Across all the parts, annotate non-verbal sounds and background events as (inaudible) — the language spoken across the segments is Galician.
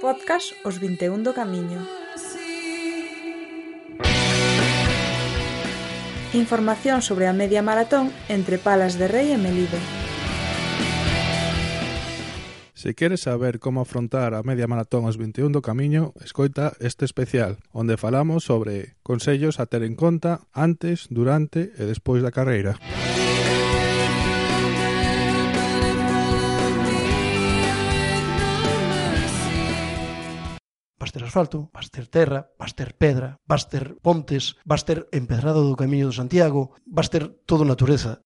Podcast Os 21 do Camiño Información sobre a media maratón entre Palas de Rei e Melide Se queres saber como afrontar a media maratón aos 21 do camiño, escoita este especial, onde falamos sobre consellos a ter en conta antes, durante e despois da carreira. Música vas ter asfalto, vas ter terra, vas ter pedra, vas ter pontes, vas ter empedrado do Camiño de Santiago, vas ter todo natureza.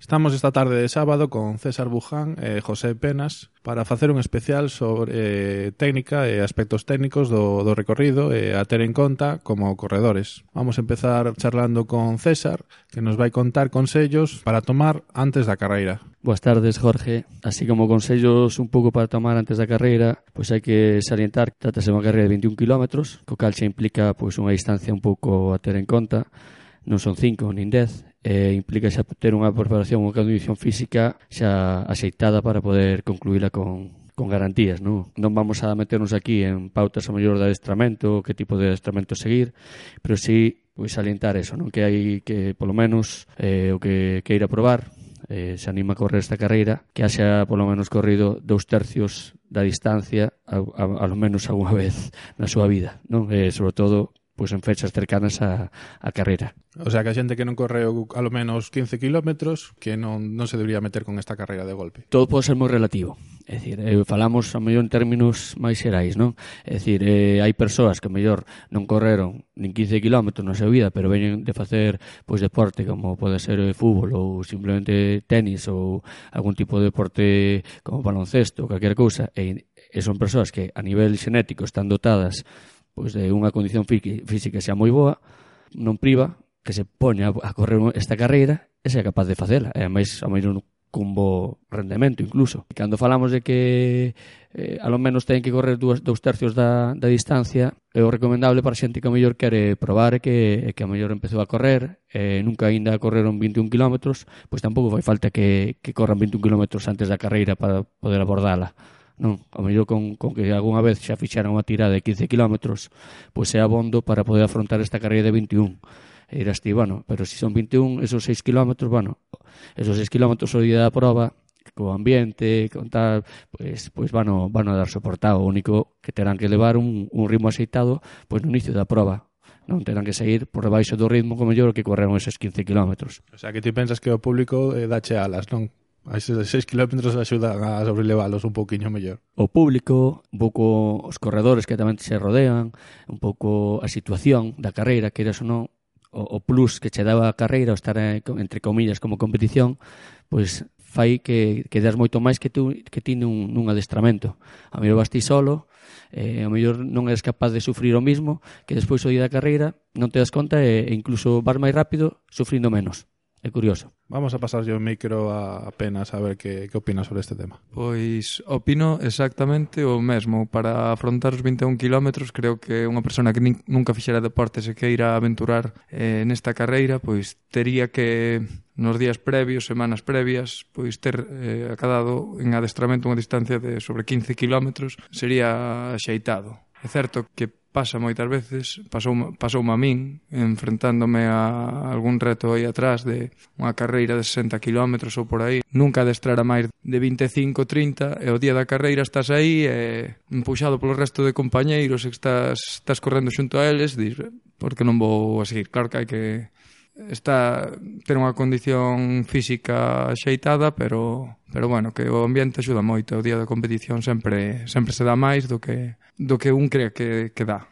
Estamos esta tarde de sábado con César Buján e José Penas para facer un especial sobre eh, técnica e aspectos técnicos do, do recorrido e a ter en conta como corredores. Vamos a empezar charlando con César, que nos vai contar consellos para tomar antes da carreira. Boas tardes, Jorge. Así como consellos un pouco para tomar antes da carreira, pois hai que salientar que trátase unha carreira de 21 km, co cal xa implica pois, unha distancia un pouco a ter en conta non son 5 nin 10, eh, implica xa ter unha preparación, unha condición física xa axeitada para poder concluíla con, con garantías, non? Non vamos a meternos aquí en pautas o mellor de adestramento, que tipo de adestramento seguir, pero sí pois salientar eso, non? Que hai que polo menos eh, o que queira probar, eh, se anima a correr esta carreira, que haxa polo menos corrido dous tercios da distancia, a a lo menos algunha vez na súa vida, non? Eh, sobre todo pois en fechas cercanas a, a carreira. O sea, que a xente que non correu a lo menos 15 kilómetros que non, non se debería meter con esta carreira de golpe. Todo pode ser moi relativo. É dicir, eh, falamos a mellor en términos máis xerais, non? É dicir, eh, hai persoas que mellor non correron nin 15 kilómetros na súa vida, pero veñen de facer pois deporte como pode ser eh, fútbol ou simplemente tenis ou algún tipo de deporte como baloncesto, calquera cousa, e, e son persoas que a nivel xenético están dotadas pois de unha condición física xa moi boa, non priva que se poña a correr esta carreira e sea capaz de facela. E máis, a máis un cun bo rendemento incluso. Cando falamos de que eh, alo menos ten que correr dúas, dous tercios da, da distancia, é o recomendable para xente que a mellor quere probar e que, que a mellor empezou a correr, eh, nunca aínda correron 21 km, pois tampouco fai falta que, que corran 21 km antes da carreira para poder abordala Non, ao mellor con, con que algunha vez xa fixaran unha tirada de 15 km, pois é abondo para poder afrontar esta carreira de 21. E dirás ti, bueno, pero se si son 21, esos 6 km, bueno, esos 6 km o día da prova, co ambiente, con tal, pois, pois van, a, van a dar soportado. O único que terán que levar un, un ritmo aceitado pois no inicio da prova, non terán que seguir por debaixo do ritmo como mellor que correron esos 15 kilómetros. O sea, que ti pensas que o público eh, dache alas, non? As seis kilómetros axudan a sobrelevalos un pouquiño mellor. O público, un pouco os corredores que tamén se rodean, un pouco a situación da carreira, que eras ou non, o, o plus que che daba a carreira, o estar entre comillas como competición, pois fai que, que das moito máis que tú que ti nun, nun adestramento. A mellor vas ti solo, eh, a mellor non eres capaz de sufrir o mismo, que despois o día da carreira non te das conta e, e incluso vas máis rápido sufrindo menos. É curioso. Vamos a pasar yo o micro a apenas a ver que, que opinas sobre este tema. Pois opino exactamente o mesmo. Para afrontar os 21 km creo que unha persona que nin, nunca fixera deportes e queira aventurar eh, nesta carreira, pois tería que nos días previos, semanas previas, pois ter eh, acadado en adestramento unha distancia de sobre 15 km sería axeitado. É certo que pasa moitas veces, pasou, pasou a min, enfrentándome a algún reto aí atrás de unha carreira de 60 km ou por aí, nunca adestrara máis de 25, 30, e o día da carreira estás aí, e, empuxado polo resto de compañeiros, estás, estás correndo xunto a eles, dis, porque non vou a seguir? Claro que hai que está ter unha condición física xeitada, pero pero bueno, que o ambiente axuda moito, o día da competición sempre sempre se dá máis do que do que un cree que que dá.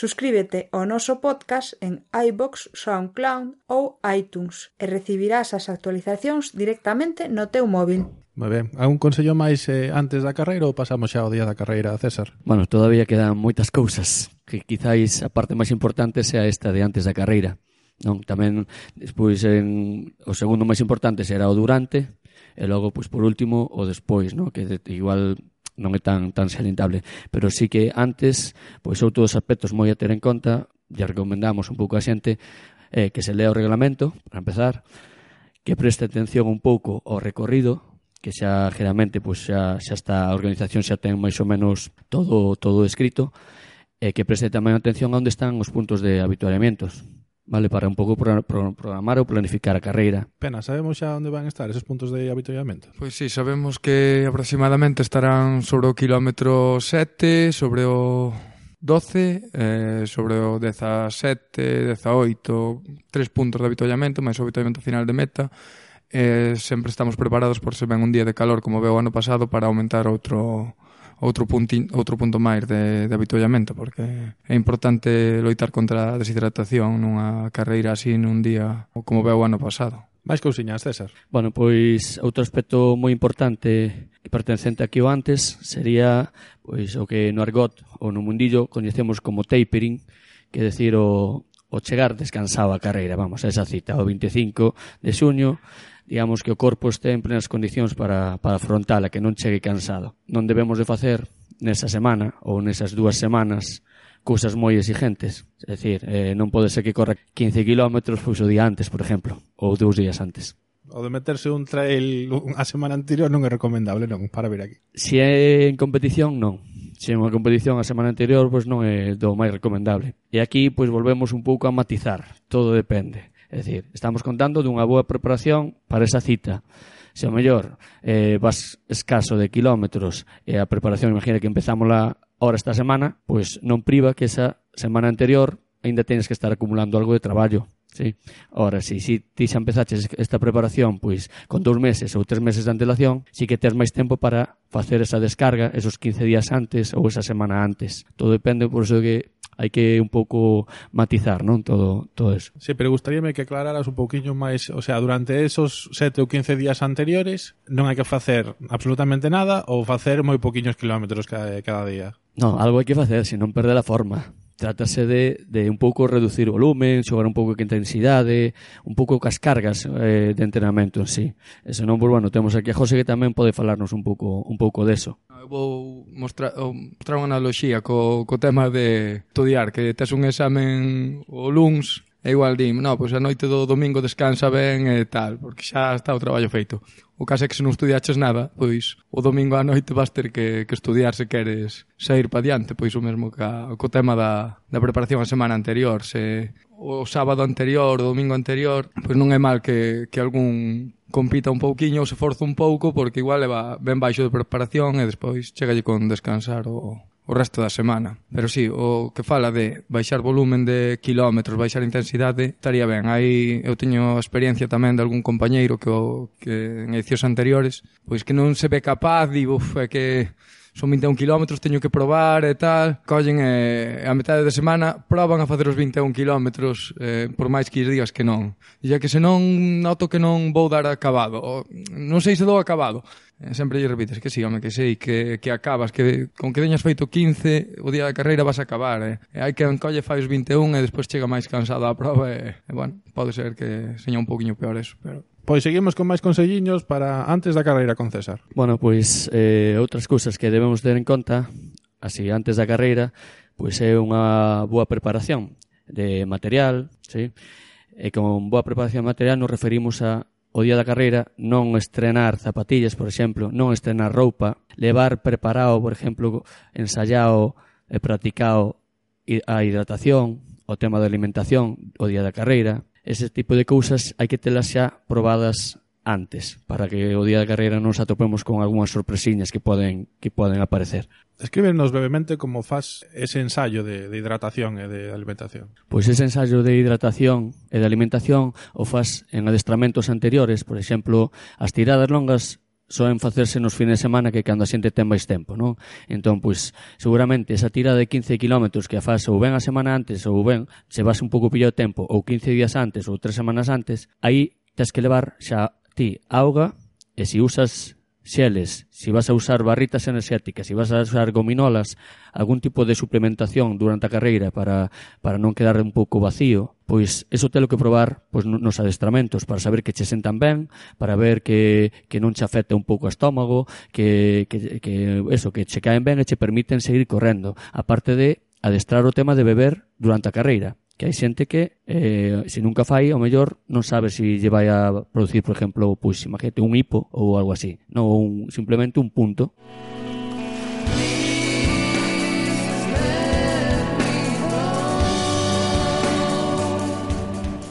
Suscríbete ao noso podcast en iBox, SoundCloud ou iTunes e recibirás as actualizacións directamente no teu móvil. Moi ben. Algún consello máis eh, antes da carreira ou pasamos xa ao día da carreira, César? Bueno, todavía quedan moitas cousas que quizáis a parte máis importante sea esta de antes da carreira. Non, tamén despois en, o segundo máis importante será o durante e logo pois por último o despois, non? Que de, igual non é tan tan salientable, pero sí que antes pois outros aspectos moi a ter en conta, lle recomendamos un pouco a xente eh, que se lea o reglamento, para empezar, que preste atención un pouco ao recorrido que xa geralmente pois, xa, xa está a organización xa ten máis ou menos todo todo escrito e que preste tamén atención a onde están os puntos de habituallamentos vale para un pouco pro, pro, programar ou planificar a carreira. Pena, sabemos xa onde van estar esos puntos de habituallamento? Pois sí, sabemos que aproximadamente estarán sobre o kilómetro 7, sobre o 12, eh, sobre o 17, 18, tres puntos de habituallamento, máis o habituallamento final de meta, eh, sempre estamos preparados por se ven un día de calor como veo o ano pasado para aumentar outro outro puntin, outro punto máis de, de avitollamento porque é importante loitar contra a deshidratación nunha carreira así nun día como veo o ano pasado. Máis cousiñas, César. Bueno, pois outro aspecto moi importante que pertencente aquí o antes sería pois o que no argot ou no mundillo coñecemos como tapering, que decir o, o chegar descansado a carreira, vamos, a esa cita, o 25 de xuño, digamos que o corpo este en plenas condicións para, para afrontala, que non chegue cansado. Non debemos de facer nesa semana ou nesas dúas semanas cousas moi exigentes. É dicir, eh, non pode ser que corra 15 km pois o día antes, por exemplo, ou dous días antes. O de meterse un trail a semana anterior non é recomendable, non, para vir aquí. Se é en competición, non. Se é unha competición a semana anterior, pois non é do máis recomendable. E aquí, pois volvemos un pouco a matizar. Todo depende. É dicir, estamos contando dunha boa preparación para esa cita. Se ao mellor eh, vas escaso de kilómetros e a preparación, imagina que empezamos la hora esta semana, pois non priva que esa semana anterior aínda tenes que estar acumulando algo de traballo. Sí. Ora, si, si ti xa empezaches esta preparación pois con dous meses ou tres meses de antelación, si que tens máis tempo para facer esa descarga esos 15 días antes ou esa semana antes. Todo depende, por iso que hai que un pouco matizar, non, todo todo eso. Sí, pero gustaríame que aclararas un pouquiño máis, o sea, durante esos 7 ou 15 días anteriores non hai que facer absolutamente nada ou facer moi poquiños kilómetros cada, cada día. Non, algo hai que facer, senón perder a forma trátase de, de un pouco reducir o volumen, xogar un pouco que intensidade, un pouco cas cargas eh, de entrenamento en sí. E senón, pues, bueno, temos aquí a José que tamén pode falarnos un pouco un pouco deso vou mostrar, mostrar unha analoxía co, co tema de estudiar, que tes un examen o LUNS E igual dim, no, pois a noite do domingo descansa ben e tal, porque xa está o traballo feito. O caso é que se non estudiaches nada, pois o domingo á noite vas ter que, que estudiar se queres sair pa diante, pois o mesmo ca, co tema da, da preparación a semana anterior, se o sábado anterior, o domingo anterior, pois non é mal que, que algún compita un pouquiño ou se forza un pouco porque igual leva ben baixo de preparación e despois chegalle con descansar o, o resto da semana. Pero sí, o que fala de baixar volumen de kilómetros, baixar intensidade, estaría ben. Aí eu teño experiencia tamén de algún compañeiro que, o, que en edicións anteriores, pois que non se ve capaz, digo, é que son 21 km, teño que probar e tal. Collen eh, a metade de semana, proban a facer os 21 km eh, por máis que digas que non. E que se non noto que non vou dar acabado, o, non sei se dou acabado, eh, sempre lle repites que sí, home, que sei, que, que acabas, que con que teñas feito 15, o día da carreira vas a acabar, eh? e hai que encolle fai os 21 e despois chega máis cansado a prova, e, e bueno, pode ser que seña un poquinho peor eso, pero Pois seguimos con máis conselliños para antes da carreira con César. Bueno, pois eh, outras cousas que debemos ter en conta, así antes da carreira, pois é unha boa preparación de material, sí? E con boa preparación de material nos referimos a o día da carreira non estrenar zapatillas, por exemplo, non estrenar roupa, levar preparado, por exemplo, ensayado e practicado a hidratación, o tema da alimentación o día da carreira, ese tipo de cousas hai que telas xa probadas antes, para que o día da carreira nos atopemos con algunhas sorpresiñas que poden que poden aparecer. Escríbenos brevemente como faz ese ensaio de, de hidratación e de alimentación. Pois ese ensaio de hidratación e de alimentación o faz en adestramentos anteriores, por exemplo, as tiradas longas soen facerse nos fines de semana que cando a xente ten máis tempo, non? Entón, pois, seguramente esa tira de 15 km que a faz ou ben a semana antes ou ben se vas un pouco pillo de tempo ou 15 días antes ou 3 semanas antes, aí tes que levar xa ti auga e se si usas xeles, se si vas a usar barritas enerxéticas, se si vas a usar gominolas, algún tipo de suplementación durante a carreira para, para non quedar un pouco vacío, pois eso telo que probar pois nos adestramentos para saber que che sentan ben, para ver que, que non che afecta un pouco o estómago, que, que, que eso, que che caen ben e che permiten seguir correndo. A parte de adestrar o tema de beber durante a carreira que hai xente que eh, se nunca fai, ao mellor non sabe se si lle vai a producir, por exemplo, pois, imagínate, un hipo ou algo así, non un, simplemente un punto.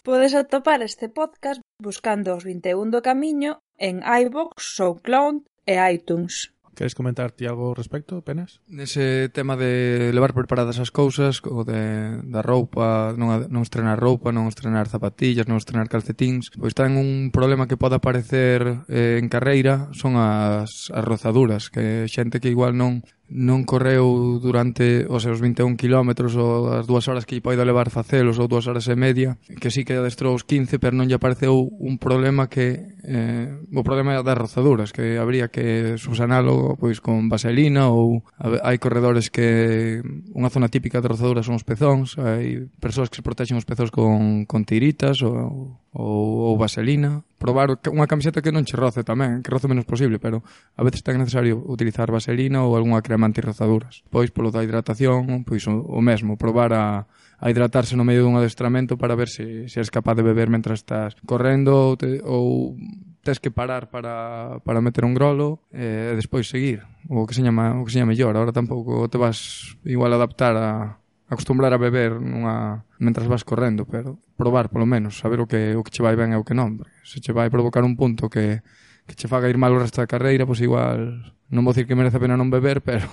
Podes atopar este podcast buscando os 21 do camiño en iVoox, SoundCloud e iTunes. Queres comentar ti algo ao respecto, Penas? Nese tema de levar preparadas as cousas, o de, da roupa, non, non estrenar roupa, non estrenar zapatillas, non estrenar calcetins, pois ten un problema que pode aparecer eh, en carreira son as, as rozaduras, que xente que igual non non correu durante os seus 21 km ou as dúas horas que lle poida levar facelos ou dúas horas e media, que sí que adestrou os 15, pero non lle apareceu un problema que eh, o problema das rozaduras, que habría que subsanalo pois con vaselina ou a, hai corredores que unha zona típica de rozaduras son os pezóns, hai persoas que se protexen os pezóns con, con tiritas ou, ou, ou vaselina probar unha camiseta que non che roce tamén, que roce menos posible, pero a veces tan necesario utilizar vaselina ou algunha crema antirrozaduras. Pois polo da hidratación, pois o, o mesmo, probar a, a hidratarse no medio dun adestramento para ver se, se és capaz de beber mentras estás correndo ou, te, ou tes que parar para, para meter un grolo eh, e despois seguir o que se llama o que se llama mellor agora tampouco te vas igual adaptar a, acostumbrar a beber nunha mentras vas correndo, pero probar polo menos, saber o que o que che vai ben e o que non, porque se che vai provocar un punto que que che faga ir mal o resto da carreira, pois igual non vou dicir que merece a pena non beber, (laughs) pero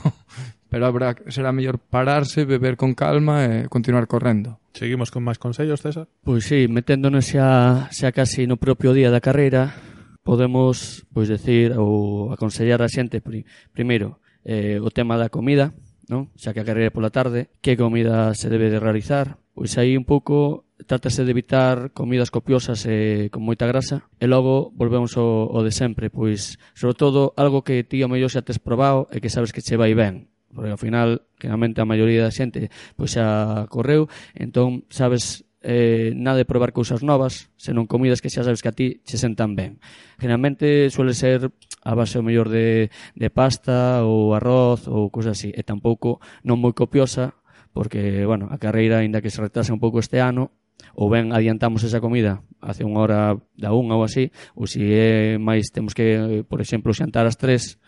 pero habrá será mellor pararse, beber con calma e continuar correndo. Seguimos con máis consellos, César? Pois sí, meténdonos xa, xa casi no propio día da carreira, podemos pois decir ou aconsellar a xente pri, primeiro eh, o tema da comida, non? Xa que a carreira pola tarde, que comida se debe de realizar? Pois aí un pouco trátase de evitar comidas copiosas e con moita grasa e logo volvemos ao, ao de sempre, pois sobre todo algo que ti ao mellor xa tes probado e que sabes que che vai ben, porque ao final generalmente a maioría da xente pois xa correu, entón sabes eh, nada de probar cousas novas, senón comidas que xa sabes que a ti che sentan ben. Generalmente suele ser a base o mellor de, de pasta ou arroz ou cousas así, e tampouco non moi copiosa, porque, bueno, a carreira, aínda que se retrase un pouco este ano, ou ben adiantamos esa comida hace unha hora da unha ou así, ou se é máis, temos que, por exemplo, xantar as tres,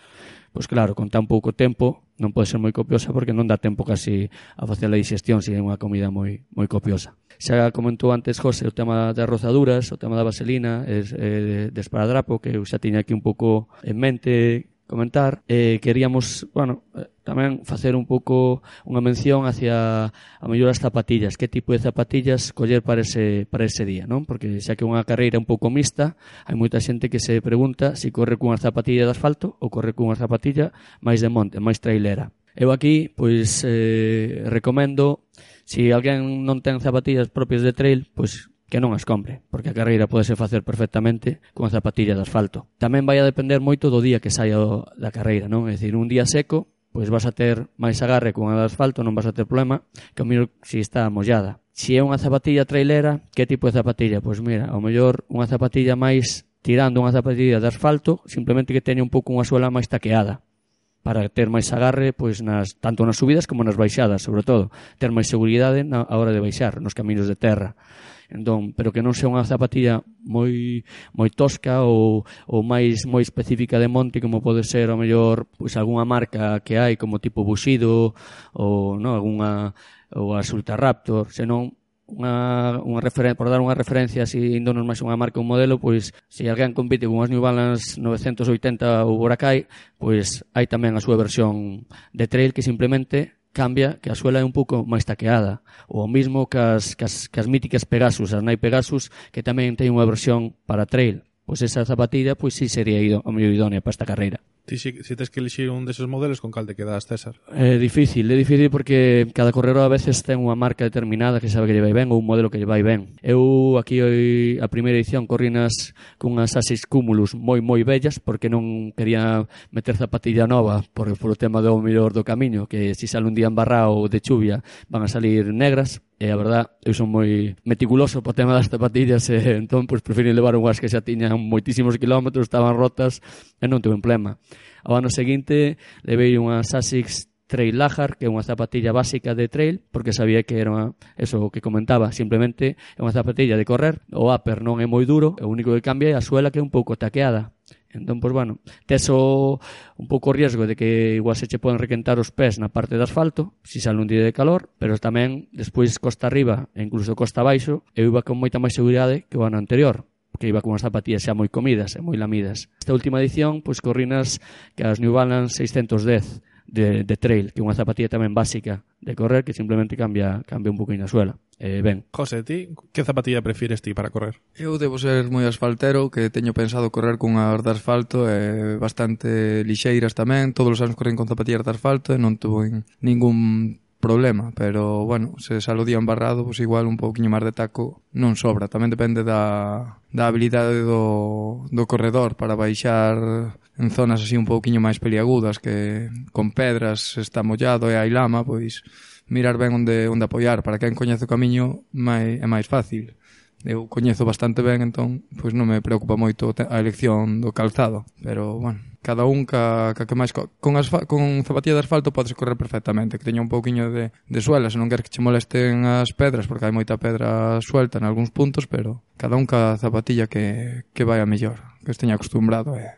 Pois claro, con tan pouco tempo non pode ser moi copiosa porque non dá tempo casi a facer a digestión se é unha comida moi moi copiosa. Xa comentou antes José o tema das rozaduras, o tema da vaselina, es, eh, de esparadrapo que eu xa tiña aquí un pouco en mente comentar. Eh, queríamos, bueno, tamén facer un pouco unha mención hacia a mellor as zapatillas, que tipo de zapatillas coller para ese, para ese día, non? Porque xa que é unha carreira un pouco mixta, hai moita xente que se pregunta se si corre cunha zapatilla de asfalto ou corre cunha zapatilla máis de monte, máis trailera. Eu aquí, pois, eh, recomendo, se si alguén non ten zapatillas propias de trail, pois que non as compre, porque a carreira podese facer perfectamente con a zapatilla de asfalto. Tamén vai a depender moito do día que saia da carreira, non? É dicir, un día seco, pois vas a ter máis agarre cunha de asfalto, non vas a ter problema, que o mellor se está mollada. Se é unha zapatilla trailera, que tipo de zapatilla? Pois mira, ao mellor unha zapatilla máis tirando unha zapatilla de asfalto, simplemente que teña un pouco unha suela máis taqueada para ter máis agarre pois nas tanto nas subidas como nas baixadas, sobre todo, ter máis seguridade na a hora de baixar nos camiños de terra. Entón, pero que non sea unha zapatilla moi moi tosca ou, ou máis moi específica de monte como pode ser ao mellor pois algunha marca que hai como tipo Bushido ou non algunha ou as Ultraraptor, senón unha, unha referen por dar unha referencia así índonos máis unha marca un modelo, pois se alguén compite con as New Balance 980 ou Boracay, pois hai tamén a súa versión de trail que simplemente cambia que a suela é un pouco máis taqueada. O mismo que as, que as, que as míticas Pegasus, as Nai Pegasus, que tamén ten unha versión para trail pois esa zapatilla pois si sería ido, o mellor idónea para esta carreira. Ti si, si tes que elixir un deses modelos con cal te quedas, César? É eh, difícil, é difícil porque cada corredor a veces ten unha marca determinada que sabe que lle vai ben ou un modelo que lle vai ben. Eu aquí hoy, a primeira edición corrinas cunhas asis Cumulus moi moi bellas porque non quería meter zapatilla nova por, por o tema do mellor do camiño que se si sale un día embarrado de chuvia van a salir negras E a verdad, eu son moi meticuloso po o tema das zapatillas e entón pois, prefiro levar unhas que xa tiñan moitísimos kilómetros, estaban rotas e non tuve un problema. Ao ano seguinte levei unhas Asics Trail Lajar, que é unha zapatilla básica de trail, porque sabía que era unha, eso que comentaba, simplemente é unha zapatilla de correr, o upper non é moi duro, o único que cambia é a suela que é un pouco taqueada, Entón, pois, bueno, tes o, un pouco o riesgo de que igual se che poden requentar os pés na parte de asfalto, se sale un día de calor, pero tamén, despois, costa arriba e incluso costa abaixo, eu iba con moita máis seguridade que o ano anterior, que iba con as zapatillas xa moi comidas e moi lamidas. Esta última edición, pois, corrinas que as New Balance 610, de, de trail, que é unha zapatilla tamén básica de correr que simplemente cambia cambia un poquinho a suela. Eh, ben. José, ti que zapatilla prefires ti para correr? Eu debo ser moi asfaltero, que teño pensado correr cunhas de asfalto e bastante lixeiras tamén, todos os anos corren con zapatillas de asfalto e non tuve ningún problema, pero bueno, se saludía embarrado, pois pues igual un pouquiño máis de taco non sobra, tamén depende da, da habilidade do, do corredor para baixar en zonas así un pouquiño máis peliagudas que con pedras está mollado e hai lama, pois mirar ben onde onde apoiar, para quen coñece o camiño mai, é máis fácil eu coñezo bastante ben, entón, pois non me preocupa moito a elección do calzado, pero, bueno, cada un ca, ca que máis co... con, asfa, con zapatilla de asfalto podes correr perfectamente, que teña un pouquiño de, de suela, se non queres que che molesten as pedras, porque hai moita pedra suelta en algúns puntos, pero cada un ca zapatilla que, que vai a mellor, que esteña acostumbrado, eh.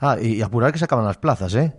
Ah, e apurar que se acaban as plazas, eh?